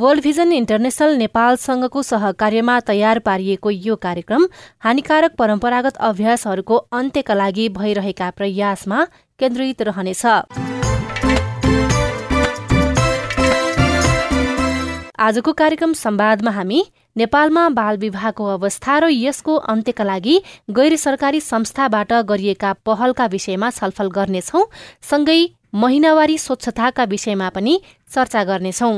World vision international नेपालसँगको सहकार्यमा तयार पारिएको यो कार्यक्रम हानिकारक परम्परागत अभ्यासहरूको अन्त्यका लागि भइरहेका प्रयासमा केन्द्रित रहनेछ। आजको कार्यक्रम संवादमा हामी नेपालमा बाल विवाहको अवस्था र यसको अन्त्यका लागि गैर सरकारी संस्थाबाट गरिएका पहलका विषयमा छलफल गर्नेछौ। सँगै महिनावारी स्वच्छताका विषयमा पनि चर्चा गर्नेछौं।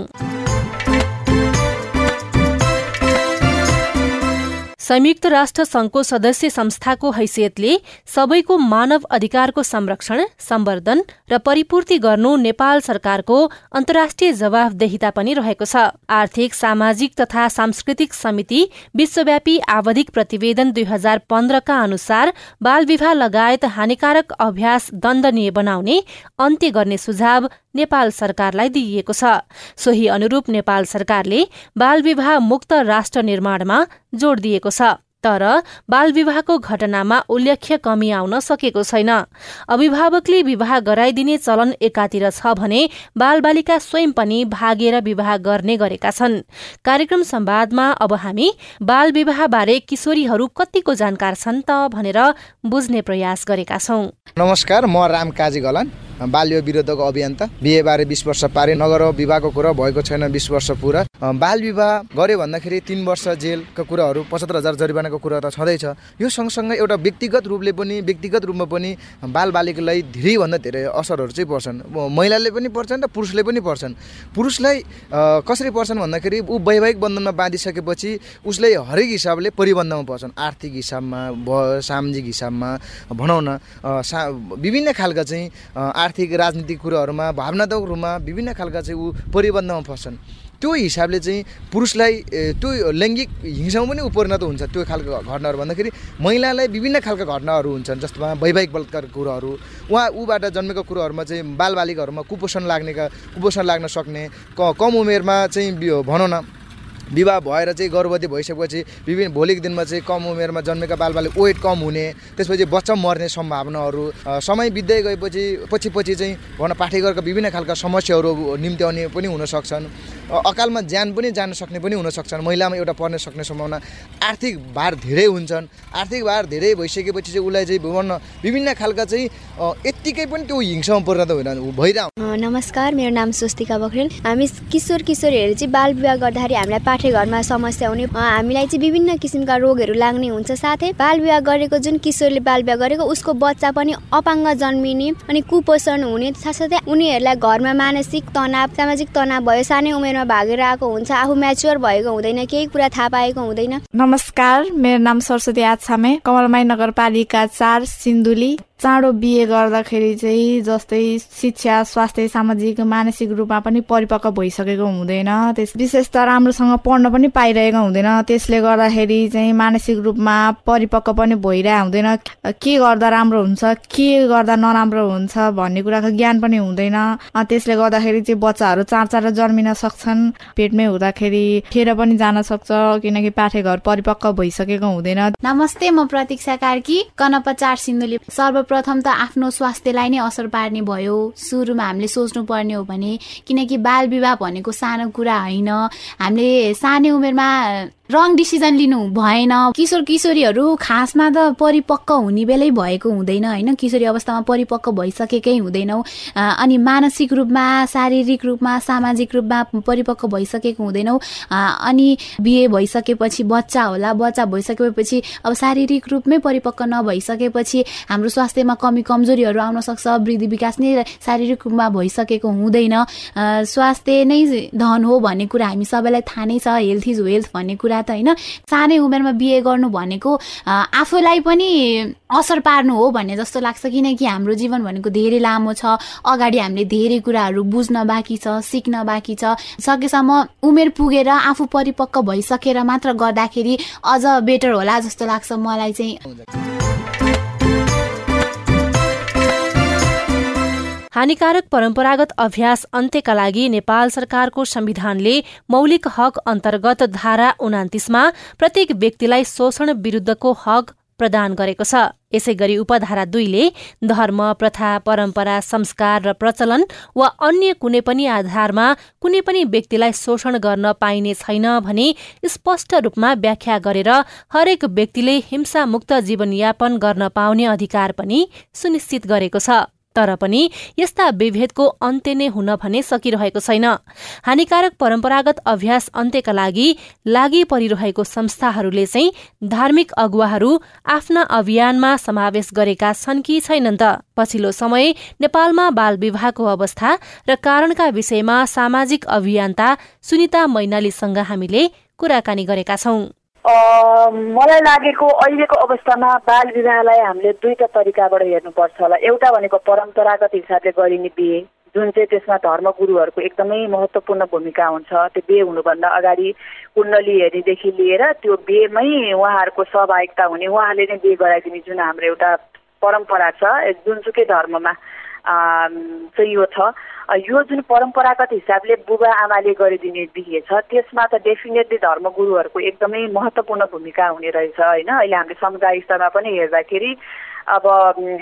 संयुक्त राष्ट्र संघको सदस्य संस्थाको हैसियतले सबैको मानव अधिकारको संरक्षण सम्वर्धन र परिपूर्ति गर्नु नेपाल सरकारको अन्तर्राष्ट्रिय जवाफदेहिता पनि रहेको छ। आर्थिक सामाजिक तथा सांस्कृतिक समिति विश्वव्यापी आवधिक प्रतिवेदन दुई हजार पन्ध्रका अनुसार बाल विवाह लगायत हानिकारक अभ्यास दण्डनीय बनाउने अन्त्य गर्ने सुझाव नेपाल सरकारलाई दिइएको छ। सोही अनुरूप नेपाल सरकारले बाल विवाह मुक्त राष्ट्र निर्माणमा जोड़ दिएको छ। तर बाल विवाहको घटनामा उल्लेख्य कमी आउन सकेको छैन। अभिभावकले विवाह गराइदिने चलन एकातिर छ भने बालबालिका स्वयं पनि भागेर विवाह गर्ने गरेका छन्। कार्यक्रम संवादमा अब हामी बाल विवाहबारे किशोरीहरू कतिको जानकार छन् त भनेर बुझ्ने प्रयास गरेका छौं। नमस्कार म राम काजी गलन बाल्य विरोधको अभियान त बिहेबारे बिस वर्ष पारे नगर विवाहको कुरा भएको छैन बिस वर्ष पुरा। बाल विवाह गर्यो भन्दाखेरि तिन वर्ष जेलका कुराहरू पचहत्तर हजार जरिवानाको कुरा त छँदैछ। यो सँगसँगै एउटा व्यक्तिगत रूपले पनि व्यक्तिगत रूपमा पनि बालबालिकालाई धेरैभन्दा धेरै असरहरू चाहिँ पर्छन्। महिलाले पनि पर्छन् र पुरुषले पनि पर्छन्। पुरुषलाई कसरी पर्छन् भन्दाखेरि ऊ वैवाहिक बन्धनमा बाँधिसकेपछि उसले हरेक हिसाबले परिबन्धमा पर्छन्। आर्थिक हिसाबमा भ सामाजिक हिसाबमा भनौँ न सा विभिन्न खालका चाहिँ आर्थिक राजनीतिक कुराहरूमा भावनात्मक रूपमा विभिन्न खालका चाहिँ ऊ परिबन्धमा फस्छन् त्यो हिसाबले चाहिँ पुरुषलाई त्यो लैङ्गिक हिंसामा पनि ऊ परिणत हुन्छ त्यो खालको घटनाहरू भन्दाखेरि महिलालाई विभिन्न खालका घटनाहरू हुन्छन् जस्तोमा वैवाहिक बलात्कार कुराहरू उहाँ ऊबाट जन्मेको कुराहरूमा चाहिँ बालबालिकाहरूमा कुपोषण लाग्नेका कुपोषण लाग्न सक्ने क कम उमेरमा चाहिँ भनौँ न विवाह भएर चाहिँ गर्भवती भइसकेपछि विभिन्न भोलिको दिनमा चाहिँ कम उमेरमा जन्मेका बालबालिका वेट कम हुने त्यसपछि बच्चा मर्ने सम्भावनाहरू समय बित्दै गएपछि पछि पछि चाहिँ भनौँ पाठेघरका विभिन्न खालका समस्याहरू निम्त्याउने पनि हुन सक्छन् अकालमा ज्यान पनि जान सक्ने पनि हुन सक्छन् महिलामा एउटा पर्न सक्ने सम्भावना आर्थिक भार धेरै हुन्छन्। आर्थिक भार धेरै भइसकेपछि चाहिँ उसलाई चाहिँ भन्न विभिन्न खालका चाहिँ यत्तिकै पनि त्यो हिंसामा परिणत होइन भइरह नमस्कार मेरो नाम स्वस्तिका बखरेल हामी किशोर किशोरीहरू चाहिँ बाल विवाह गर्दाखेरि हामीलाई पाठे घरमा समस्या हुने हामीलाई चाहिँ विभिन्न किसिमका रोगहरू लाग्ने हुन्छ। साथै बाल विवाह गरेको जुन किशोरले बाल विवाह गरेको उसको बच्चा पनि अपाङ्ग जन्मिने अनि कुपोषण हुने साथसाथै उनीहरूलाई घरमा मानसिक तनाव सामाजिक तनाव भयो सानै उमेरमा भागेर आएको हुन्छ आफू म्याच्योर भएको हुँदैन केही कुरा थाहा पाएको हुँदैन। नमस्कार मेरो नाम सरस्वती आछामे कमलमाई नगरपालिका चार सिन्धुली। चाँडो बिहे गर्दाखेरि चाहिँ जस्तै शिक्षा स्वास्थ्य सामाजिक मानसिक रूपमा पनि परिपक्व भइसकेको हुँदैन। त्यस विशेष त राम्रोसँग पढ्न पनि पाइरहेको हुँदैन। त्यसले गर्दाखेरि चाहिँ मानसिक रूपमा परिपक्व पनि भइरहेको हुँदैन। के गर्दा राम्रो हुन्छ के गर्दा नराम्रो हुन्छ भन्ने कुराको ज्ञान पनि हुँदैन। त्यसले गर्दाखेरि चाहिँ बच्चाहरू चाँड चाँडो जन्मिन सक्छन्। पेटमै हुँदाखेरि खेर पनि जान सक्छ किनकि पाठेघर परिपक्व भइसकेको हुँदैन। नमस्ते म प्रतीक्षा कार्की कनप चार सिन्धुली सर्व प्रथम त आफ्नो स्वास्थ्यलाई नै असर पार्ने भयो। सुरुमा हामीले सोच्नु पर्ने हो भने किनकि बाल विवाह भनेको सानो कुरा होइन। हामीले सानै उमेरमा रङ डिसिजन लिनु भएन। किशोर किशोरीहरू खासमा त परिपक्व हुने बेलै भएको हुँदैन होइन? किशोरी अवस्थामा परिपक्व भइसकेकै हुँदैनौ। अनि मानसिक रूपमा शारीरिक रूपमा सामाजिक रूपमा परिपक्व भइसकेको हुँदैनौ। अनि बिहे भइसकेपछि बच्चा होला। बच्चा भइसकेपछि अब शारीरिक रूपमै परिपक्व नभइसकेपछि हाम्रो स्वास्थ्यमा कमी कमजोरीहरू आउन सक्छ। वृद्धि विकास नै शारीरिक रूपमा भइसकेको हुँदैन। स्वास्थ्य नै धन हो भन्ने कुरा हामी सबैलाई थाहा नै छ। हेल्थ इज वेल्थ भन्ने कुरा अर्थात् होइन सानै उमेरमा बिहे गर्नु भनेको आफूलाई पनि असर पार्नु हो भन्ने जस्तो लाग्छ। किनकि हाम्रो जीवन भनेको धेरै लामो छ अगाडि हामीले धेरै कुराहरू बुझ्न बाँकी छ सिक्न बाँकी छ। सकेसम्म उमेर पुगेर आफू परिपक्व भइसकेर मात्र गर्दाखेरि अझ बेटर होला जस्तो लाग्छ मलाई चाहिँ। हानिकारक परम्परागत अभ्यास अन्त्यका लागि नेपाल सरकारको संविधानले मौलिक हक अन्तर्गत धारा उनातिसमा प्रत्येक व्यक्तिलाई शोषण विरूद्धको हक प्रदान गरेको छ। यसै गरी उपधारा दुईले धर्म प्रथा परम्परा संस्कार र प्रचलन वा अन्य कुनै पनि आधारमा कुनै पनि व्यक्तिलाई शोषण गर्न पाइने छैन भने स्पष्ट रूपमा व्याख्या गरेर हरेक व्यक्तिले हिंसामुक्त जीवनयापन गर्न पाउने अधिकार पनि सुनिश्चित गरेको छ। तर पनि यस्ता विभेदको अन्त्य नै हुन भने सकिरहेको छैन। हानिकारक परम्परागत अभ्यास अन्त्यका लागि लागि परिरहेको संस्थाहरूले चाहिँ धार्मिक अगुवाहरू आफ्ना अभियानमा समावेश गरेका छन् कि छैनन् त? पछिल्लो समय नेपालमा बाल विवाहको अवस्था र कारणका विषयमा सामाजिक अभियन्ता सुनिता मैनालीसँग हामीले कुराकानी गरेका छौं। मलाई लागेको अहिलेको अवस्थामा बाल विवाहलाई हामीले दुईवटा तरिकाबाट हेर्नुपर्छ होला। एउटा भनेको परम्परागत हिसाबले गरिने बिहे जुन चाहिँ त्यसमा धर्मगुरुहरूको एकदमै महत्त्वपूर्ण भूमिका हुन्छ त्यो बिहे हुनुभन्दा अगाडि कुण्डली हेर्नेदेखि लिएर त्यो बिहेमै उहाँहरूको सहभागिता हुने उहाँले नै बिहे गराइदिने जुन हाम्रो एउटा परम्परा छ जुनसुकै धर्ममा। चाहिँ यो छ। यो जुन परम्परागत हिसाबले बुबा आमाले गरिदिने बिहे छ त्यसमा त डेफिनेटली धर्मगुरुहरूको एकदमै महत्त्वपूर्ण भूमिका हुने रहेछ होइन? अहिले हामीले समुदाय स्तरमा पनि हेर्दाखेरि अब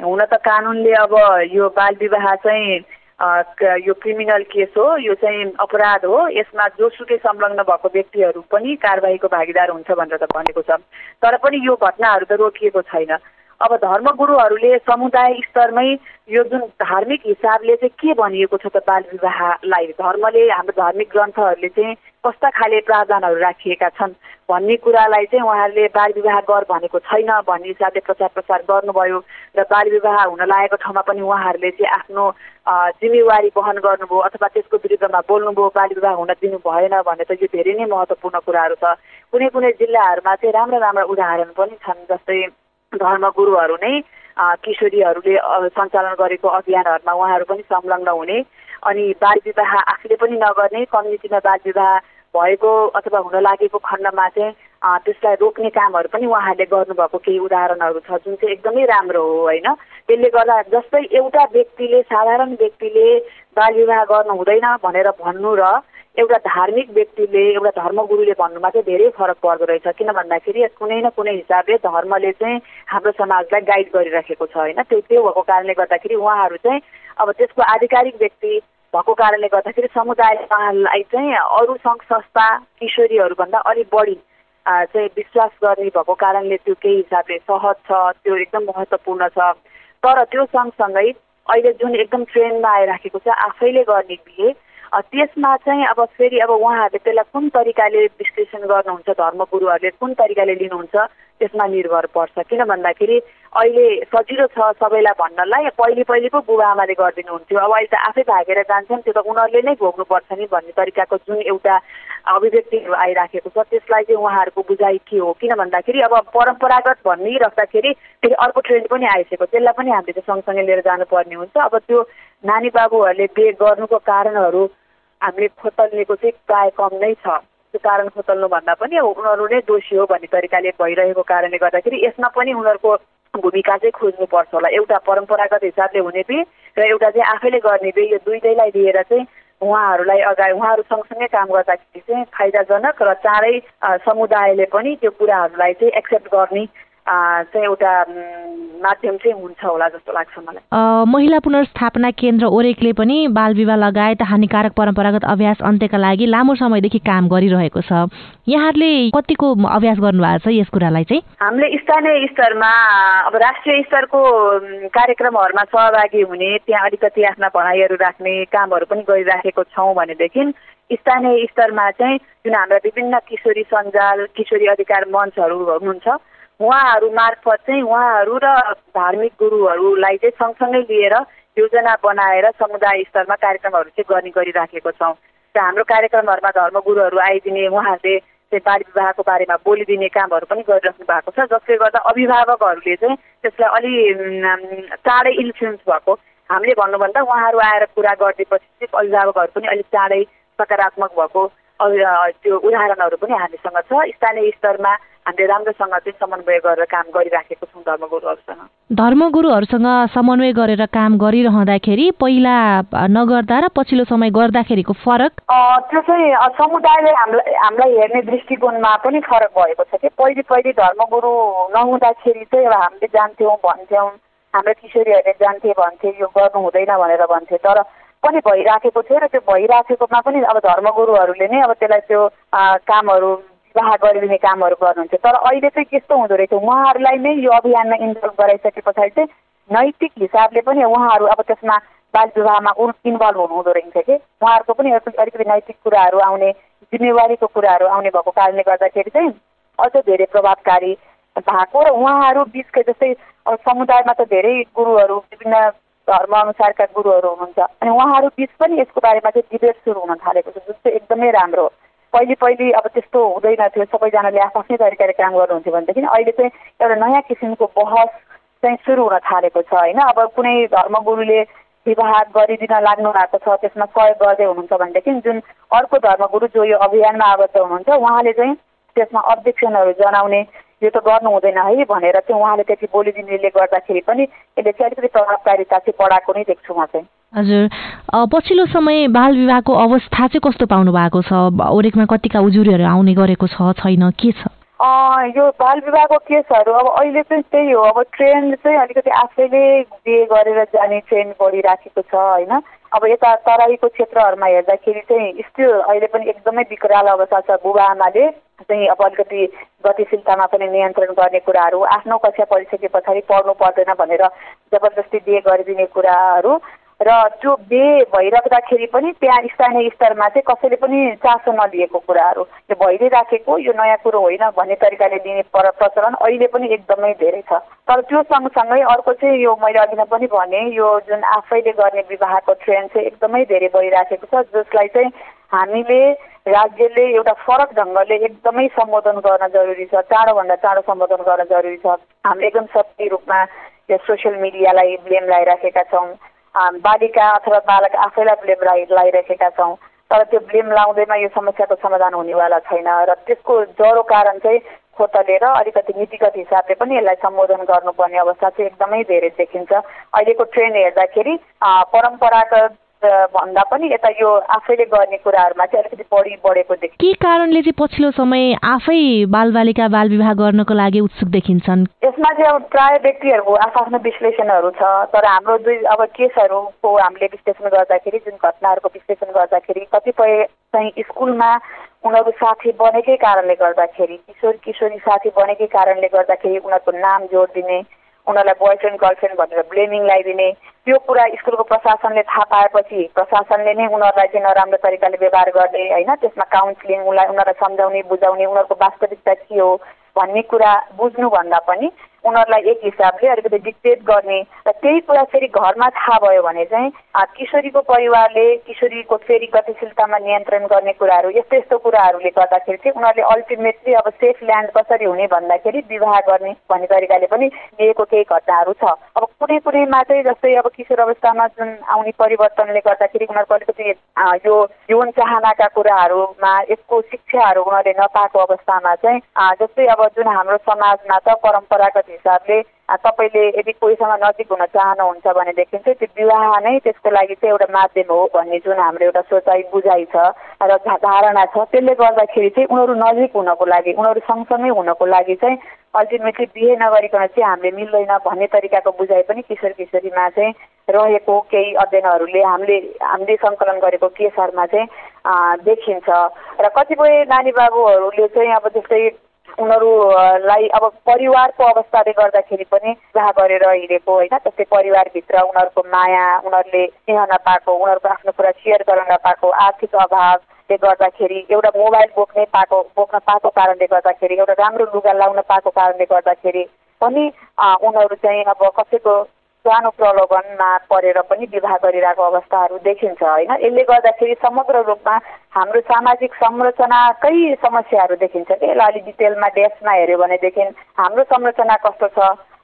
हुन त कानुनले अब यो बाल विवाह चाहिँ यो क्रिमिनल केस हो यो चाहिँ अपराध हो। यसमा जोसुकै संलग्न भएको व्यक्तिहरू पनि कारवाहीको भागीदार हुन्छ भनेर त भनेको छ। तर पनि यो घटनाहरू त रोकिएको छैन। अब धर्मगुरुहरूले समुदाय स्तरमै यो जुन धार्मिक हिसाबले चाहिँ के भनिएको छ त बाल विवाहलाई? धर्मले हाम्रो धार्मिक ग्रन्थहरूले चाहिँ कस्ता खाले प्रावधानहरू राखिएका छन् भन्ने कुरालाई चाहिँ उहाँहरूले बाल विवाह गर भनेको छैन भन्ने हिसाबले प्रचार प्रसार गर्नुभयो र बाल विवाह हुन लागेको ठाउँमा पनि उहाँहरूले चाहिँ आफ्नो जिम्मेवारी वहन गर्नुभयो अथवा त्यसको विरुद्धमा बोल्नुभयो बाल विवाह हुन दिनु भएन भने त यो धेरै नै महत्त्वपूर्ण कुराहरू छ। कुनै कुनै जिल्लाहरूमा चाहिँ राम्रा राम्रा उदाहरण पनि छन् जस्तै धर्मगुरुहरू नै किशोरीहरूले सञ्चालन गरेको अभियानहरूमा उहाँहरू पनि संलग्न हुने अनि बाल विवाह आफूले पनि नगर्ने कम्युनिटीमा बाल विवाह भएको अथवा हुन लागेको खण्डमा चाहिँ त्यसलाई रोक्ने कामहरू पनि उहाँहरूले गर्नुभएको केही उदाहरणहरू छ जुन चाहिँ एकदमै राम्रो हो होइन? त्यसले गर्दा जस्तै एउटा व्यक्तिले साधारण व्यक्तिले बाल विवाह गर्नु हुँदैन भनेर भन्नु र एउटा धार्मिक व्यक्तिले एउटा धर्मगुरुले भन्नुमा चाहिँ धेरै फरक पर्दो रहेछ। किन भन्दाखेरि कुनै न कुनै हिसाबले धर्मले चाहिँ हाम्रो समाजलाई गाइड गरिराखेको छ होइन? त्यो त्यो भएको कारणले गर्दाखेरि उहाँहरू चाहिँ अब त्यसको आधिकारिक व्यक्ति भएको कारणले गर्दाखेरि समुदायले उहाँलाई चाहिँ अरू सङ्घ संस्था किशोरीहरूभन्दा अलिक बढी चाहिँ विश्वास गर्ने भएको कारणले त्यो केही हिसाबले सहज छ त्यो एकदम महत्त्वपूर्ण छ। तर त्यो सँगसँगै अहिले जुन एकदम ट्रेनमा आइराखेको छ आफैले गर्ने बिहे त्यसमा चाहिँ अब फेरि अब उहाँहरूले त्यसलाई कुन तरिकाले विश्लेषण गर्नुहुन्छ धर्मगुरुहरूले कुन तरिकाले लिनुहुन्छ त्यसमा निर्भर पर्छ। किन भन्दाखेरि अहिले सजिलो छ सबैलाई भन्नलाई पहिले पहिले पो बुबा आमाले गरिदिनुहुन्थ्यो। अब अहिले त आफै भागेर जान्छन् त्यो त उनीहरूले नै भोग्नुपर्छ नि भन्ने तरिकाको जुन एउटा अभिव्यक्तिहरू आइराखेको छ त्यसलाई चाहिँ उहाँहरूको बुझाइ के हो? किन भन्दाखेरि अब परम्परागत भनिराख्दाखेरि फेरि अर्को ट्रेन्ड पनि आइसक्यो। त्यसलाई पनि हामीले चाहिँ सँगसँगै लिएर जानुपर्ने हुन्छ। अब त्यो नानी बाबुहरूले बे गर्नुको कारणहरू हामीले खोतल्नेको चाहिँ प्राय कम नै छ। त्यो कारण खोतल्नु भन्दा पनि उनीहरू नै दोषी हो भन्ने तरिकाले भइरहेको कारणले गर्दाखेरि यसमा पनि उनीहरूको भूमिका चाहिँ खोज्नुपर्छ होला। एउटा परम्परागत हिसाबले हुने बे र एउटा चाहिँ आफैले गर्ने बे यो दुइटैलाई लिएर चाहिँ उहाँहरूलाई अगाडि उहाँहरू सँगसँगै काम गर्दाखेरि चाहिँ फाइदाजनक र चाँडै समुदायले पनि त्यो कुराहरूलाई चाहिँ एक्सेप्ट गर्ने चाहिँ एउटा माध्यम चाहिँ हुन्छ होला जस्तो लाग्छ मलाई। महिला पुनर्स्थापना केन्द्र ओरेकले पनि बाल विवाह लगायत हानिकारक परम्परागत अभ्यास अन्त्यका लागि लामो समयदेखि काम गरिरहेको छ। यहाँहरूले कतिको अभ्यास गर्नुभएको छ यस कुरालाई चाहिँ? हामीले स्थानीय स्तरमा अब राष्ट्रिय स्तरको कार्यक्रमहरूमा सहभागी हुने त्यहाँ अलिकति आफ्ना भनाइहरू राख्ने कामहरू पनि गरिराखेको छौँ भनेदेखि स्थानीय स्तरमा चाहिँ जुन हाम्रा विभिन्न किशोरी सञ्जाल किशोरी अधिकार मञ्चहरू हुनुहुन्छ उहाँहरू मार्फत चाहिँ उहाँहरू र धार्मिक गुरुहरूलाई चाहिँ सँगसँगै लिएर योजना बनाएर समुदाय स्तरमा कार्यक्रमहरू चाहिँ गर्ने गरिराखेको छौँ। र हाम्रो कार्यक्रमहरूमा धर्मगुरुहरू आइदिने उहाँहरूले चाहिँ बाल विवाहको बारेमा बोलिदिने कामहरू पनि गरिराख्नु भएको छ जसले गर्दा अभिभावकहरूले चाहिँ त्यसलाई अलि चाँडै इन्फ्लुएन्स भएको। हामीले भन्नुभन्दा उहाँहरू आएर कुरा गरिदिएपछि चाहिँ अभिभावकहरू पनि अलिक चाँडै सकारात्मक भएको। त्यो उदाहरणहरू पनि हामीसँग छ। स्थानीय स्तरमा हामीले राम्रोसँग चाहिँ समन्वय गरेर काम गरिराखेको छौँ धर्मगुरुहरूसँग। धर्मगुरुहरूसँग समन्वय गरेर काम गरिरहँदाखेरि पहिला नगर्दा र पछिल्लो समय गर्दाखेरिको फरक? त्यो चाहिँ समुदायले हामीलाई हामीलाई हेर्ने दृष्टिकोणमा पनि फरक भएको छ कि पहिले पहिले धर्मगुरु नहुँदाखेरि चाहिँ अब हामीले जान्थ्यौँ भन्थ्यौँ हाम्रो किशोरीहरूले जान्थे भन्थे यो गर्नु हुँदैन भनेर भन्थे। तर पनि भइराखेको थियो र त्यो भइराखेकोमा पनि अब धर्मगुरुहरूले नै अब त्यसलाई त्यो कामहरू विवाह गरिदिने कामहरू गर्नुहुन्थ्यो तर अहिले चाहिँ कस्तो हुँदो रहेछ। उहाँहरूलाई नै यो अभियानमा इन्भल्भ गराइसके पछाडि चाहिँ नैतिक हिसाबले पनि उहाँहरू अब त्यसमा बाल विवाहमा इन्भल्भ हुनुहुँदो रहेछ कि? उहाँहरूको पनि अलिकति नैतिक कुराहरू आउने जिम्मेवारीको कुराहरू आउने भएको कारणले गर्दाखेरि चाहिँ अझ धेरै प्रभावकारी भएको र उहाँहरू बिचकै जस्तै समुदायमा त धेरै गुरुहरू विभिन्न धर्म अनुसारका गुरुहरू हुनुहुन्छ। अनि उहाँहरू बिच पनि यसको बारेमा चाहिँ डिबेट सुरु हुन थालेको छ जुन चाहिँ एकदमै राम्रो हो। पहिले पहिले अब त्यस्तो हुँदैन थियो। सबैजनाले आफ्नै तरिकाले काम गर्नुहुन्थ्यो भनेदेखि अहिले चाहिँ एउटा नयाँ किसिमको बहस चाहिँ सुरु हुन थालेको छ होइन? अब कुनै धर्मगुरुले विवाह गरिदिन लाग्नु भएको छ त्यसमा सहयोग गर्दै हुनुहुन्छ भनेदेखि जुन अर्को धर्मगुरु जो यो अभियानमा आबद्ध हुनुहुन्छ उहाँले चाहिँ त्यसमा अब्जेक्सनहरू जनाउने यो त गर्नु हुँदैन है भनेर चाहिँ उहाँले त्यति बोलिदिनेले गर्दाखेरि पनि यसले चाहिँ अलिकति प्रभावकारिता चाहिँ बढाएको नै देख्छु म चाहिँ। हजुर। पछिल्लो समय बाल विवाहको अवस्था चाहिँ कस्तो पाउनु भएको छ? ओरेकमा कतिका उजुरीहरू आउने गरेको छ छैन के छ? यो बाल विवाहको केसहरू अब अहिले चाहिँ त्यही हो। अब ट्रेन्ड चाहिँ अलिकति आफैले बिहे गरेर जाने ट्रेन्ड बढिराखेको छ होइन? अब यता तराईको क्षेत्रहरूमा हेर्दाखेरि चाहिँ स्टिल अहिले पनि एकदमै विकराल अवस्था छ बुबा आमाले। चाहिँ अब अलिकति गतिशीलतामा पनि नियन्त्रण गर्ने कुराहरू आफ्नो कक्षा पढिसके पछाडि पढ्नु पर्दैन भनेर जबरजस्ती बिहे गरिदिने कुराहरू। र त्यो बिहे भइराख्दाखेरि पनि त्यहाँ स्थानीय स्तरमा चाहिँ कसैले पनि चासो नलिएको कुराहरू। यो भइ राखेको यो नयाँ कुरो होइन भन्ने तरिकाले लिने पर प्रचलन अहिले पनि एकदमै धेरै छ। तर त्यो सँगसँगै अर्को चाहिँ यो मैले अघि नै पनि भने यो जुन आफैले गर्ने विवाहको ट्रेन्ड चाहिँ एकदमै धेरै भइराखेको छ जसलाई चाहिँ हामीले राज्यले एउटा फरक ढङ्गले एकदमै सम्बोधन गर्न जरुरी छ चाँडोभन्दा चाँडो सम्बोधन गर्न जरुरी छ। हामीले एकदम सक्रिय रूपमा यो सोसियल मिडियालाई ब्लेम लगाइराखेका छौँ। बालिका अथवा बालक आफैलाई ब्लेम लाइ लगाइरहेका छौँ। तर त्यो ब्लेम लाउँदैमा यो समस्याको समाधान हुनेवाला छैन र त्यसको जरो कारण चाहिँ खोतलेर अलिकति नीतिगत हिसाबले पनि यसलाई सम्बोधन गर्नुपर्ने अवस्था चाहिँ एकदमै धेरै देखिन्छ। अहिलेको ट्रेन्ड हेर्दाखेरि परम्परागत भन्दा पनि यता यो आफैले गर्ने कुराहरूमा चाहिँ अलिकति बढी बढेको देखिन्छ। के कारणले चाहिँ पछिल्लो समय आफै बालबालिका बाल विवाह गर्नको लागि उत्सुक देखिन्छन्? यसमा चाहिँ अब प्राय व्यक्तिहरूको आफ्नो विश्लेषणहरू छ तर हाम्रो दुई अब केसहरूको हामीले विश्लेषण गर्दाखेरि जुन घटनाहरूको विश्लेषण गर्दाखेरि कतिपय चाहिँ स्कुलमा उनीहरू साथी बनेकै कारणले गर्दाखेरि किशोर किशोरी साथी बनेकै कारणले गर्दाखेरि उनीहरूको नाम जोडिदिने उनीहरूलाई बोयफ्रेन्ड गर्लफ्रेन्ड भनेर ब्लेमिङ लगाइदिने। त्यो कुरा स्कुलको प्रशासनले थाहा पाएपछि प्रशासनले नै उनीहरूलाई चाहिँ नराम्रो तरिकाले व्यवहार गर्ने होइन? त्यसमा काउन्सिलिङ उनीलाई उनीहरूलाई सम्झाउने बुझाउने उनीहरूको वास्तविकता के हो भन्ने कुरा बुझ्नुभन्दा पनि उनीहरूलाई एक हिसाबले अलिकति डिक्टेट गर्ने र त्यही कुरा फेरि घरमा थाहा भयो भने चाहिँ किशोरीको परिवारले किशोरीको फेरि गतिशीलतामा नियन्त्रण गर्ने कुराहरू यस्तो यस्तो कुराहरूले गर्दाखेरि चाहिँ उनीहरूले अल्टिमेटली अब सेफ ल्यान्ड कसरी हुने भन्दाखेरि विवाह गर्ने भन्ने तरिकाले पनि लिएको केही घटनाहरू छ। अब कुनै कुनैमा चाहिँ जस्तै अब किशोर अवस्थामा जुन आउने परिवर्तनले गर्दाखेरि उनीहरूको अलिकति यो यौन चाहनाका कुराहरूमा यसको शिक्षाहरू उनीहरूले नपाएको अवस्थामा चाहिँ जस्तै अब जुन हाम्रो समाजमा त परम्परागत हिसाबले तपाईँले यदि कोहीसँग नजिक हुन चाहनुहुन्छ भनेदेखि चाहिँ त्यो विवाह नै त्यसको लागि चाहिँ एउटा माध्यम हो भन्ने जुन हाम्रो एउटा सोचाइ बुझाइ छ र धारणा छ त्यसले गर्दाखेरि चाहिँ उनीहरू नजिक हुनको लागि उनीहरू सँगसँगै हुनको लागि चाहिँ अल्टिमेटली बिहे नगरिकन चाहिँ हामीले मिल्दैन भन्ने तरिकाको बुझाइ पनि किशोर किशोरीमा चाहिँ रहेको केही अध्ययनहरूले हामीले हामीले सङ्कलन गरेको केसहरूमा चाहिँ देखिन्छ। र कतिपय नानी बाबुहरूले चाहिँ अब जस्तै उनीहरूलाई अब परिवारको अवस्थाले गर्दाखेरि पनि विवाह गरेर हिँडेको होइन त्यस्तै परिवारभित्र उनीहरूको माया उनीहरूले स्नेह नपाएको उनीहरूको आफ्नो कुरा सेयर गर्न नपाएको आर्थिक अभावले गर्दाखेरि एउटा मोबाइल बोक्नै पाएको बोक्न पाएको कारणले गर्दाखेरि एउटा राम्रो लुगा लाउन पाएको कारणले गर्दाखेरि पनि उनीहरू चाहिँ अब कसैको सानो प्रलोभनमा परेर पनि विवाह गरिरहेको अवस्थाहरू देखिन्छ होइन? यसले गर्दाखेरि समग्र रूपमा हाम्रो सामाजिक संरचनाकै समस्याहरू देखिन्छ कि? यसलाई अलिक डिटेलमा डेस्कमा हेऱ्यो भनेदेखि हाम्रो संरचना कस्तो छ?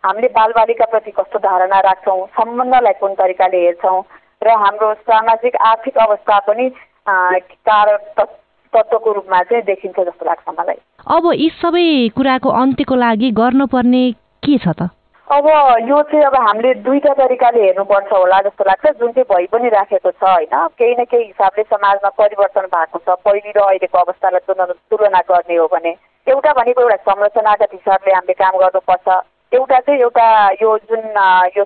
हामीले बालबालिकाप्रति कस्तो धारणा राख्छौँ? सम्बन्धलाई कुन तरिकाले हेर्छौँ? र हाम्रो सामाजिक आर्थिक अवस्था पनि कारक तत्त्वको रूपमा चाहिँ देखिन्छ जस्तो लाग्छ मलाई। अब यी सबै कुराको अन्त्यको लागि गर्नुपर्ने के छ त? अब यो चाहिँ अब हामीले दुईवटा तरिकाले हेर्नुपर्छ होला जस्तो लाग्छ जुन चाहिँ भइ पनि राखेको छ होइन। केही न केही हिसाबले समाजमा परिवर्तन भएको छ। पहिले र अहिलेको अवस्थालाई तुलना गर्ने हो भने एउटा भनेको एउटा संरचनागत हिसाबले हामीले काम गर्नुपर्छ। एउटा चाहिँ एउटा यो जुन यो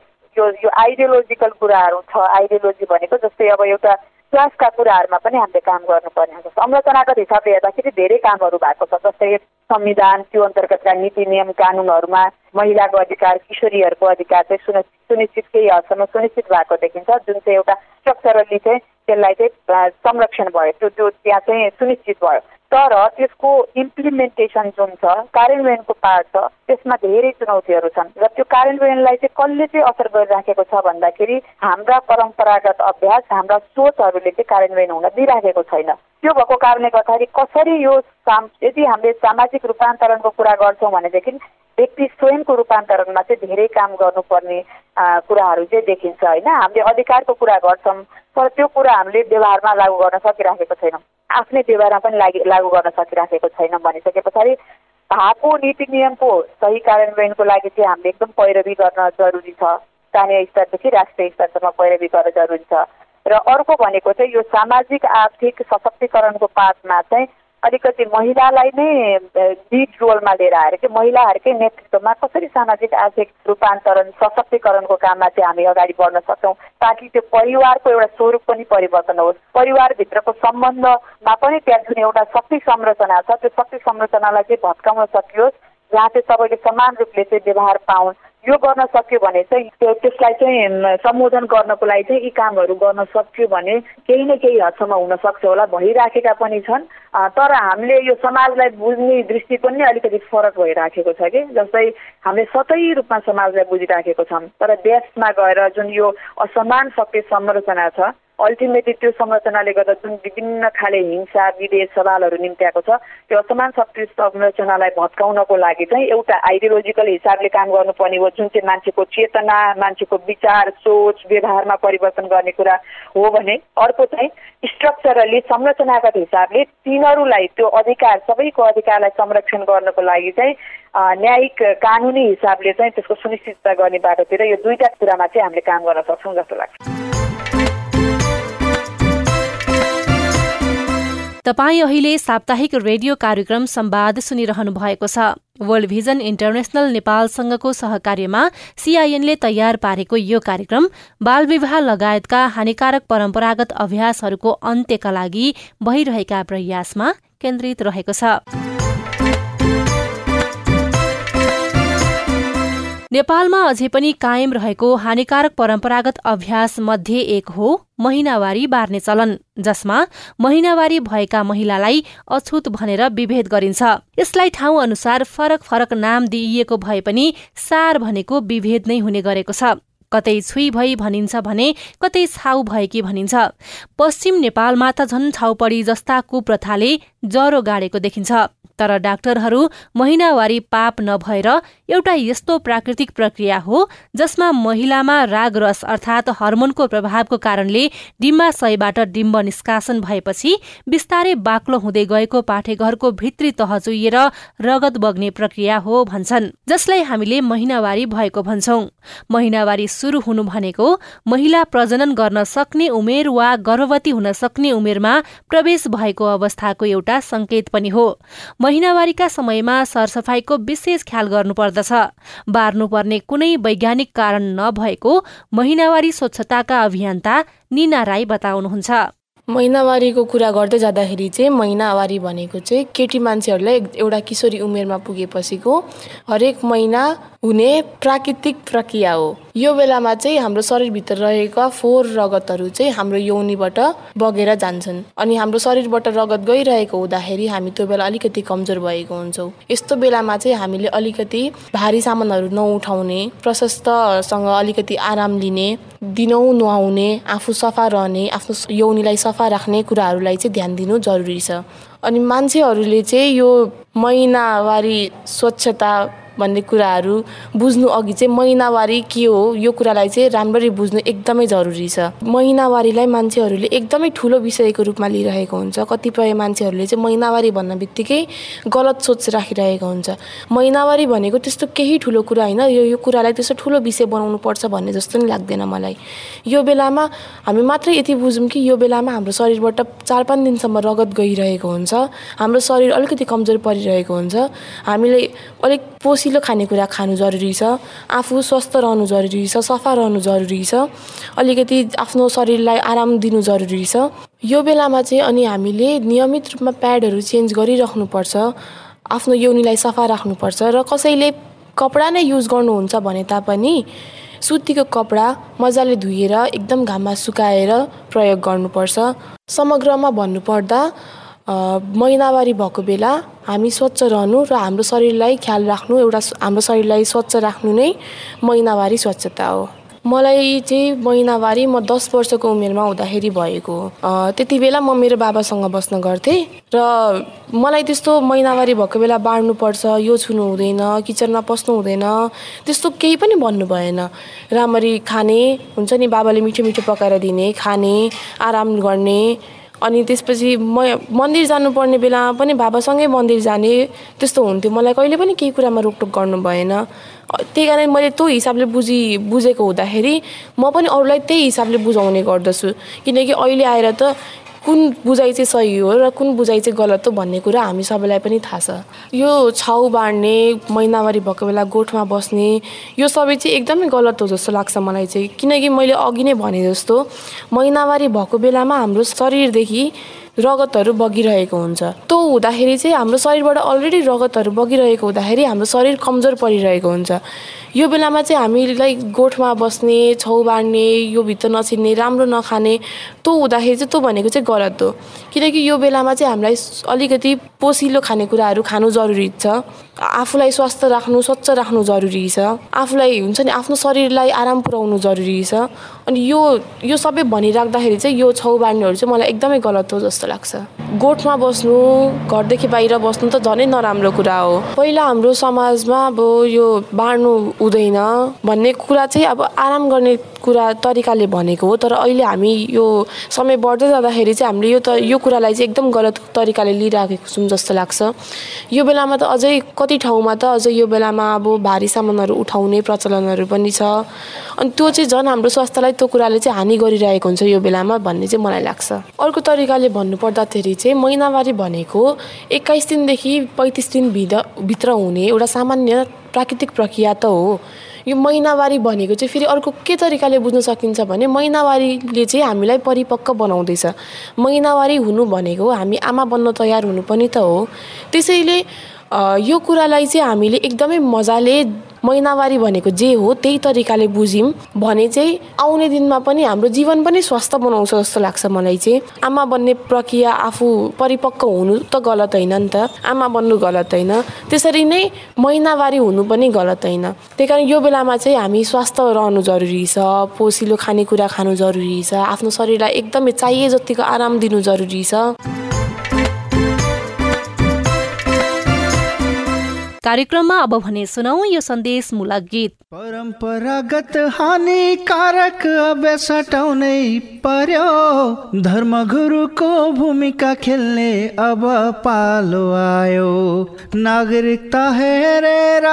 यो आइडियोलोजिकल कुराहरू छ। आइडियोलोजी भनेको जस्तै अब एउटा क्लासका कुराहरूमा पनि हामीले काम गर्नुपर्ने हुन्छ। संरचनागत हिसाबले हेर्दाखेरि धेरै कामहरू भएको छ जस्तै संविधान त्यो अन्तर्गतका नीति नियम कानुनहरूमा महिलाको अधिकार किशोरीहरूको अधिकार चाहिँ सुनिश्चित केही हदसम्म सुनिश्चित भएको देखिन्छ। जुन चाहिँ एउटा स्ट्रक्चरली चाहिँ त्यसलाई चाहिँ संरक्षण भयो त्यो त्यो त्यहाँ चाहिँ सुनिश्चित भयो। तर त्यसको इम्प्लिमेन्टेसन जुन छ कार्यान्वयनको पार्ट छ त्यसमा धेरै चुनौतीहरू छन् र त्यो कार्यान्वयनलाई चाहिँ कसले चाहिँ असर गरिराखेको छ भन्दाखेरि हाम्रा परम्परागत अभ्यास हाम्रा सोचहरूले चाहिँ कार्यान्वयन हुन दिइराखेको छैन। त्यो भएको कारणले गर्दाखेरि कसरी यो साम यदि हामीले सामाजिक रूपान्तरणको कुरा गर्छौँ भनेदेखि व्यक्ति स्वयंको रूपान्तरणमा चाहिँ धेरै काम गर्नुपर्ने कुराहरू चाहिँ देखिन्छ होइन? हामीले अधिकारको कुरा गर्छौँ तर त्यो कुरा हामीले व्यवहारमा लागू गर्न सकिराखेको छैनौँ। आफ्नै व्यवहारमा पनि लागि लागू गर्न सकिराखेको छैन भनिसके पछाडि भएको नीति नियमको सही कार्यान्वयनको लागि चाहिँ हामीले एकदम पैरवी गर्न जरुरी छ। स्थानीय स्तरदेखि राष्ट्रिय स्तरसम्म पैरवी गर्न जरुरी छ। र अर्को भनेको चाहिँ यो सामाजिक आर्थिक सशक्तिकरणको पाठमा चाहिँ अलिकति महिलालाई नै लिड रोलमा लिएर आएर कि महिलाहरूकै नेतृत्वमा कसरी सामाजिक आर्थिक रूपान्तरण सशक्तिकरणको काममा चाहिँ हामी अगाडि बढ्न सक्छौँ ताकि त्यो परिवारको एउटा स्वरूप पनि परिवर्तन होस्। परिवारभित्रको सम्बन्धमा पनि त्यहाँ जुन एउटा शक्ति संरचना छ त्यो शक्ति संरचनालाई चाहिँ भत्काउन सकियोस्। जहाँ चाहिँ सबैले समान रूपले चाहिँ व्यवहार पाउन्। यो गर्न सक्यो भने चाहिँ त्यो त्यसलाई चाहिँ सम्बोधन गर्नको लागि चाहिँ यी कामहरू गर्न सक्यो भने केही न केही हदसम्म हुन सक्छ होला भइराखेका पनि छन्। तर हामीले यो समाजलाई बुझ्ने दृष्टिकोण नै अलिकति फरक भइराखेको छ कि जस्तै हामीले सतै रूपमा समाजलाई बुझिराखेको छौँ। तर देशमा गएर जुन यो असमान शक्ति संरचना छ अल्टिमेटली त्यो संरचनाले गर्दा जुन विभिन्न खाले हिंसा विदेश सवालहरू निम्त्याएको छ त्यो असमान शक्ति संरचनालाई भत्काउनको लागि चाहिँ एउटा आइडियोलोजिकल हिसाबले काम गर्नुपर्ने हो जुन चाहिँ मान्छेको चेतना मान्छेको विचार सोच व्यवहारमा परिवर्तन गर्ने कुरा हो भने अर्को चाहिँ स्ट्रक्चरली संरचनागत हिसाबले तिनीहरूलाई त्यो अधिकार सबैको अधिकारलाई संरक्षण गर्नको लागि चाहिँ न्यायिक कानुनी हिसाबले चाहिँ त्यसको सुनिश्चितता गर्ने बाटोतिर यो दुईवटा कुरामा चाहिँ हामीले काम गर्न सक्छौँ जस्तो लाग्छ। तपाईँ अहिले साप्ताहिक रेडियो कार्यक्रम संवाद सुनिरहनु भएको छ। वर्ल्ड भिजन इन्टरनेशनल नेपालसँगको सहकार्यमा सीआईएनले तयार पारेको यो कार्यक्रम बालविवाह लगायतका हानिकारक परम्परागत अभ्यासहरूको अन्त्यका लागि भइरहेका प्रयासमा केन्द्रित रहेको छ। नेपालमा अझै पनि कायम रहेको हानिकारक परम्परागत अभ्यास मध्ये एक हो महिनावारी बार्ने चलन जसमा महिनावारी भएका महिलालाई अछुत भनेर विभेद गरिन्छ। यसलाई ठाउँ अनुसार फरक फरक नाम दिइएको भए पनि सार भनेको विभेद नै हुने गरेको छ। कतै छुई भई भनिन्छ भने कतै छाउ भएकी भनिन्छ। पश्चिम नेपालमा त झन् छाउपडी जस्ता कुप्रथाले ज्वरो गाडेको देखिन्छ। तर डाक्टरहरू महिनावारी पाप नभएर एउटा यस्तो प्राकृतिक प्रक्रिया हो जसमा महिलामा रागरस अर्थात हर्मोनको प्रभावको कारणले डिम्बाशयबाट डिम्ब निष्कासन भएपछि बिस्तारै बाक्लो हुँदै गएको पाठेघरको भित्री तह चुइएर रगत बग्ने प्रक्रिया हो भन्छन् जसलाई हामीले महिनावारी भएको भन्छौं। महिनावारी शुरू हुनु भनेको महिला प्रजनन गर्न सक्ने उमेर वा गर्भवती हुन सक्ने उमेरमा प्रवेश भएको अवस्थाको एउटा संकेत पनि हो। महिनावारीका समयमा सरसफाईको विशेष ख्याल गर्नुपर्दछ। बार्नुपर्ने कुनै वैज्ञानिक कारण नभएको महिनावारी स्वच्छताका अभियन्ता निना राई बताउनुहुन्छ। महिनावारीको कुरा गर्दै जाँदाखेरि चाहिँ महिनावारी भनेको चाहिँ केटी मान्छेहरूलाई एउटा किशोरी उमेरमा पुगेपछिको हरेक महिना हुने प्राकृतिक प्रक्रिया हो। यो बेलामा चाहिँ हाम्रो शरीरभित्र रहेका फोहोर रगतहरू चाहिँ हाम्रो यौनीबाट बगेर जान्छन्। अनि हाम्रो शरीरबाट रगत गइरहेको हुँदाखेरि हामी त्यो बेला अलिकति कमजोर भएको हुन्छौँ। यस्तो बेलामा चाहिँ हामीले अलिकति भारी सामानहरू नउठाउने प्रशस्तसँग अलिकति आराम लिने दिनहुँ नुहाउने आफू सफा रहने आफ्नो यौनीलाई सफा राख्ने कुराहरूलाई चाहिँ ध्यान दिनु जरुरी छ। अनि मान्छेहरूले चाहिँ यो महिनावारी स्वच्छता भन्ने कुराहरू बुझ्नु अघि चाहिँ महिनावारी के हो? यो कुरालाई चाहिँ राम्ररी बुझ्नु एकदमै जरुरी छ। महिनावारीलाई मान्छेहरूले एकदमै ठुलो विषयको रूपमा लिइरहेको हुन्छ। कतिपय मान्छेहरूले चाहिँ महिनावारी भन्न बित्तिकै गलत सोच राखिरहेको हुन्छ। महिनावारी भनेको त्यस्तो केही ठुलो कुरा होइन। यो यो कुरालाई त्यस्तो ठुलो विषय बनाउनु पर्छ भन्ने जस्तो नि लाग्दैन मलाई। यो बेलामा हामी मात्रै यति बुझौँ कि यो बेलामा हाम्रो शरीरबाट चार पाँच दिनसम्म रगत गइरहेको हुन्छ। हाम्रो शरीर अलिकति कमजोर परिरहेको हुन्छ। हामीले अलिक पोसी रसिलो खानेकुरा खानु जरुरी छ। आफू स्वस्थ रहनु जरुरी छ सफा रहनु जरुरी छ। अलिकति आफ्नो शरीरलाई आराम दिनु जरुरी छ। यो बेलामा चाहिँ अनि हामीले नियमित रूपमा प्याडहरू चेन्ज गरिराख्नुपर्छ। आफ्नो यौनीलाई सफा राख्नुपर्छ र कसैले कपडा नै युज गर्नुहुन्छ भने तापनि सुतीको कपडा मजाले धोएर एकदम घाममा सुकाएर प्रयोग गर्नुपर्छ। समग्रमा भन्नुपर्दा महिनावारी भएको बेला हामी स्वच्छ रहनु र हाम्रो शरीरलाई ख्याल राख्नु एउटा हाम्रो शरीरलाई स्वच्छ राख्नु नै महिनावारी स्वच्छता हो। मलाई चाहिँ महिनावारी म दस वर्षको उमेरमा हुँदाखेरि भएको हो। त्यति बेला म मेरो बाबासँग बस्न गर्थेँ र मलाई त्यस्तो महिनावारी भएको बेला बाँड्नुपर्छ यो छुनु हुँदैन किचनमा पस्नु हुँदैन त्यस्तो केही पनि भन्नु भएन। राम्ररी खाने हुन्छ नि बाबाले मिठो मिठो पकाएर दिने खाने आराम गर्ने अनि त्यसपछि म मन्दिर जानुपर्ने बेलामा पनि बाबासँगै मन्दिर जाने त्यस्तो हुन्थ्यो। मलाई कहिले पनि केही कुरामा रोकटोक गर्नु भएन। त्यही कारण मैले त्यो हिसाबले बुझी बुझेको हुँदाखेरि म पनि अरूलाई त्यही हिसाबले बुझाउने गर्दछु। किनकि अहिले आएर त कुन बुझाइ चाहिँ सही हो र कुन बुझाइ चाहिँ गलत हो भन्ने कुरा हामी सबैलाई पनि थाहा छ। यो छाउ बाँड्ने महिनावारी भएको बेला गोठमा बस्ने यो सबै चाहिँ एकदमै गलत हो जस्तो लाग्छ मलाई चाहिँ। किनकि मैले अघि नै भने जस्तो महिनावारी भएको बेलामा हाम्रो शरीरदेखि रगतहरू बगिरहेको हुन्छ। त्यो हुँदाखेरि चाहिँ हाम्रो शरीरबाट अलरेडी रगतहरू बगिरहेको हुँदाखेरि हाम्रो शरीर कमजोर परिरहेको हुन्छ। यो बेलामा चाहिँ हामीलाई गोठमा बस्ने छेउ बाँड्ने यो भित्र नछिन्ने राम्रो नखाने त्यो हुँदाखेरि चाहिँ त्यो भनेको चाहिँ गलत हो। किनकि यो बेलामा चाहिँ हामीलाई अलिकति पोसिलो खानेकुराहरू खानु जरुरी छ। आफूलाई स्वस्थ राख्नु स्वच्छ राख्नु जरुरी छ। आफूलाई हुन्छ नि आफ्नो शरीरलाई आराम पुऱ्याउनु जरुरी छ। अनि यो यो सबै भनिराख्दाखेरि चाहिँ यो छेउ बाँड्नेहरू चाहिँ मलाई एकदमै गलत हो जस्तो लाग्छ। गोठमा बस्नु घरदेखि बाहिर बस्नु त झनै नराम्रो कुरा हो। पहिला हाम्रो समाजमा अब यो बाँड्नु हुँदैन भन्ने कुरा चाहिँ अब आराम गर्ने कुरा तरिकाले भनेको हो तर अहिले हामी यो समय बढ्दै जाँदाखेरि चाहिँ हामीले यो त यो कुरालाई चाहिँ एकदम गलत तरिकाले लिइराखेको छौँ जस्तो लाग्छ। यो बेलामा त अझै कति ठाउँमा त अझै यो बेलामा अब भारी सामानहरू उठाउने प्रचलनहरू पनि छ। अनि त्यो चाहिँ झन् हाम्रो स्वास्थ्यलाई त्यो कुराले चाहिँ हानि गरिरहेको हुन्छ यो बेलामा भन्ने चाहिँ मलाई लाग्छ। अर्को तरिकाले भन्नुपर्दाखेरि चाहिँ महिनावारी भनेको एक्काइस दिनदेखि पैँतिस दिन भित्र हुने एउटा सामान्य प्राकृतिक प्रक्रिया त हो। यो महिनावारी भनेको चाहिँ फेरि अर्को के तरिकाले बुझ्न सकिन्छ भने महिनावारीले चाहिँ हामीलाई परिपक्व बनाउँदैछ। महिनावारी हुनु भनेको हामी आमा बन्न तयार हुनु पनि त हो। त्यसैले यो कुरालाई चाहिँ हामीले एकदमै मजाले महिनावारी भनेको जे हो त्यही तरिकाले बुझ्यौँ। भने चाहिँ आउने दिनमा पनि हाम्रो जीवन पनि स्वस्थ बनाउँछ जस्तो लाग्छ मलाई चाहिँ। आमा बन्ने प्रक्रिया आफू परिपक्व हुनु त गलत होइन नि त। आमा बन्नु गलत होइन। त्यसरी नै महिनावारी हुनु पनि गलत होइन। त्यही कारण यो बेलामा चाहिँ हामी स्वस्थ रहनु जरुरी छ। पोसिलो खानेकुरा खानु जरुरी छ। आफ्नो शरीरलाई एकदमै चाहिए जतिको आराम दिनु जरुरी छ। कार्यक्रममा अब भने सुनौ यो सन्देश मूलक गीत। परम्परागत हानिकारक अभ्यास हटाउनै पर्यो। धर्मगुरुको भूमिका खेल्ने अब पालो आयो। नागरिकता हेरेर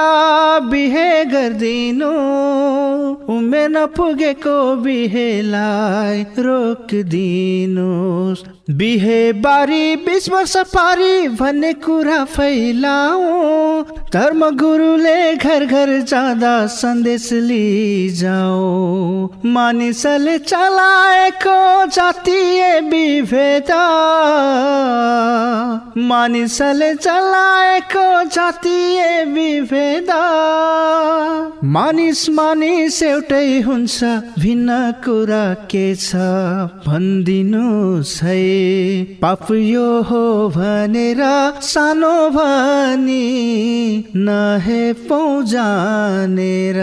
बिहे गरिदिनु। उमेर नपुगेको बिहेलाई रोकिदिनुहोस् बिहे बारी बिस वर्ष पारी भन्ने कुरा फैलाऊ। धर्म गुरुले घर घर जाँदा सन्देश लिजाऊ मानिसले चलाएको जातीय विभेद। मानिसले चलाएको जातीय विभेद। मानिस मानिस एउटै हुन्छ भिन्न कुरा के छ भनिदिनुहोस् है पाप यो हो भनेर सानो भनी नहे जानेर।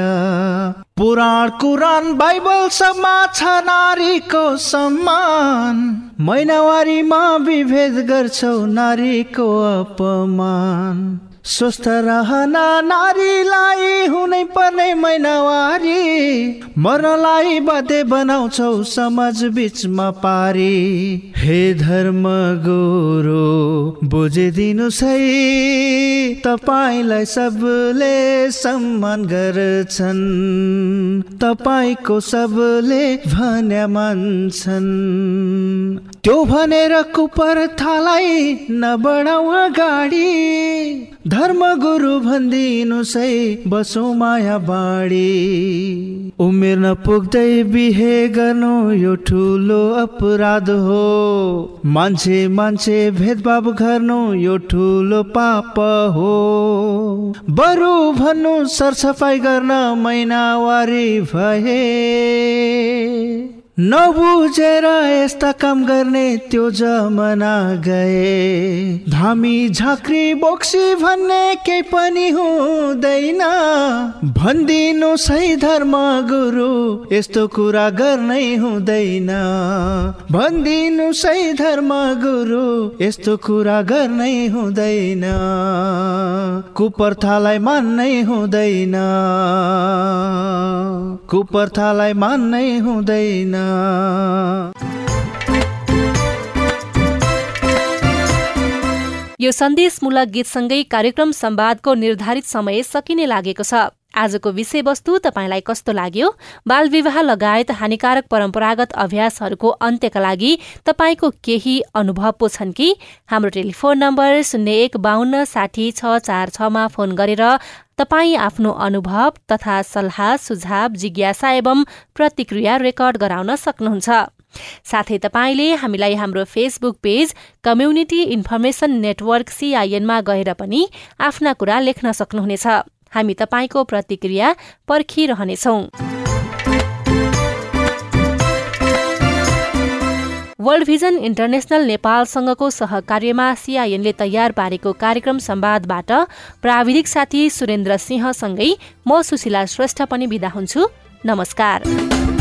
पुराण कुरान बाइबल सबमा छ नारीको सम्मान। महिनावारीमा विभेद गर्छौ नारीको अपमान। स्वस्थ रहन नारीलाई हुनै पर्ने महिनावारी मर्नलाई बाध्य बनाउँछौ समाज बिचमा पारी। हे धर्म गोरो बुझिदिनु है तपाईँलाई सबले सम्मान गर्छन्। तपाईँको सबले भन्या मान्छन्। त्यो भनेर कुपर्थालाई नबढाउ गाडी धर्म गुरु भनिदिनु सै बसो माया बाडी उमेर नपुग्दै बिहे गर्नु यो ठुलो अपराध हो। मान्छे मान्छे भेदभाव गर्नु यो ठुलो पाप हो। बरु भन्नु सरसफाइ गर्न महिनावारी भए। नबुझेर यस्ता काम गर्ने त्यो जमाना गए। धामी झाँक्री बोक्सी भन्ने केही पनि हुँदैन। भनिदिनु सही धर्म गुरु यस्तो कुरा गर्नै हुँदैन। भनिदिनु सही धर्म गुरु यस्तो कुरा गर्नै हुँदैन। कुप्रथालाई मान्नै हुँदैन। कुप्रथालाई मान्नै हुँदैन। यो सन्देशमूलक गीतसँगै कार्यक्रम सम्वादको निर्धारित समय सकिने लागेको छ। आजको विषयवस्तु तपाईँलाई कस्तो लाग्यो? बाल विवाह लगायत हानिकारक परम्परागत अभ्यासहरूको अन्त्यका लागि तपाईँको केही अनुभव पो छन् कि? हाम्रो टेलिफोन नम्बर शून्य एक बाहन्न साठी छ चार छमा फोन गरेर तपाईँ आफ्नो अनुभव तथा सल्लाह सुझाव जिज्ञासा एवं प्रतिक्रिया रेकर्ड गराउन सक्नुहुन्छ। साथै तपाईँले हामीलाई हाम्रो Facebook page community information network सिआइएनमा गएर पनि आफ्ना कुरा लेख्न सक्नुहुनेछ। हामी तपाईँको प्रतिक्रिया पर्खिरहनेछौ। वर्ल्ड भिजन इन्टरनेसनल नेपालसँगको सहकार्यमा सिआइएनले तयार पारेको कार्यक्रम सम्वादबाट प्राविधिक साथी सुरेन्द्र सिंहसँगै म सुशीला श्रेष्ठ पनि विदा हुन्छु। नमस्कार।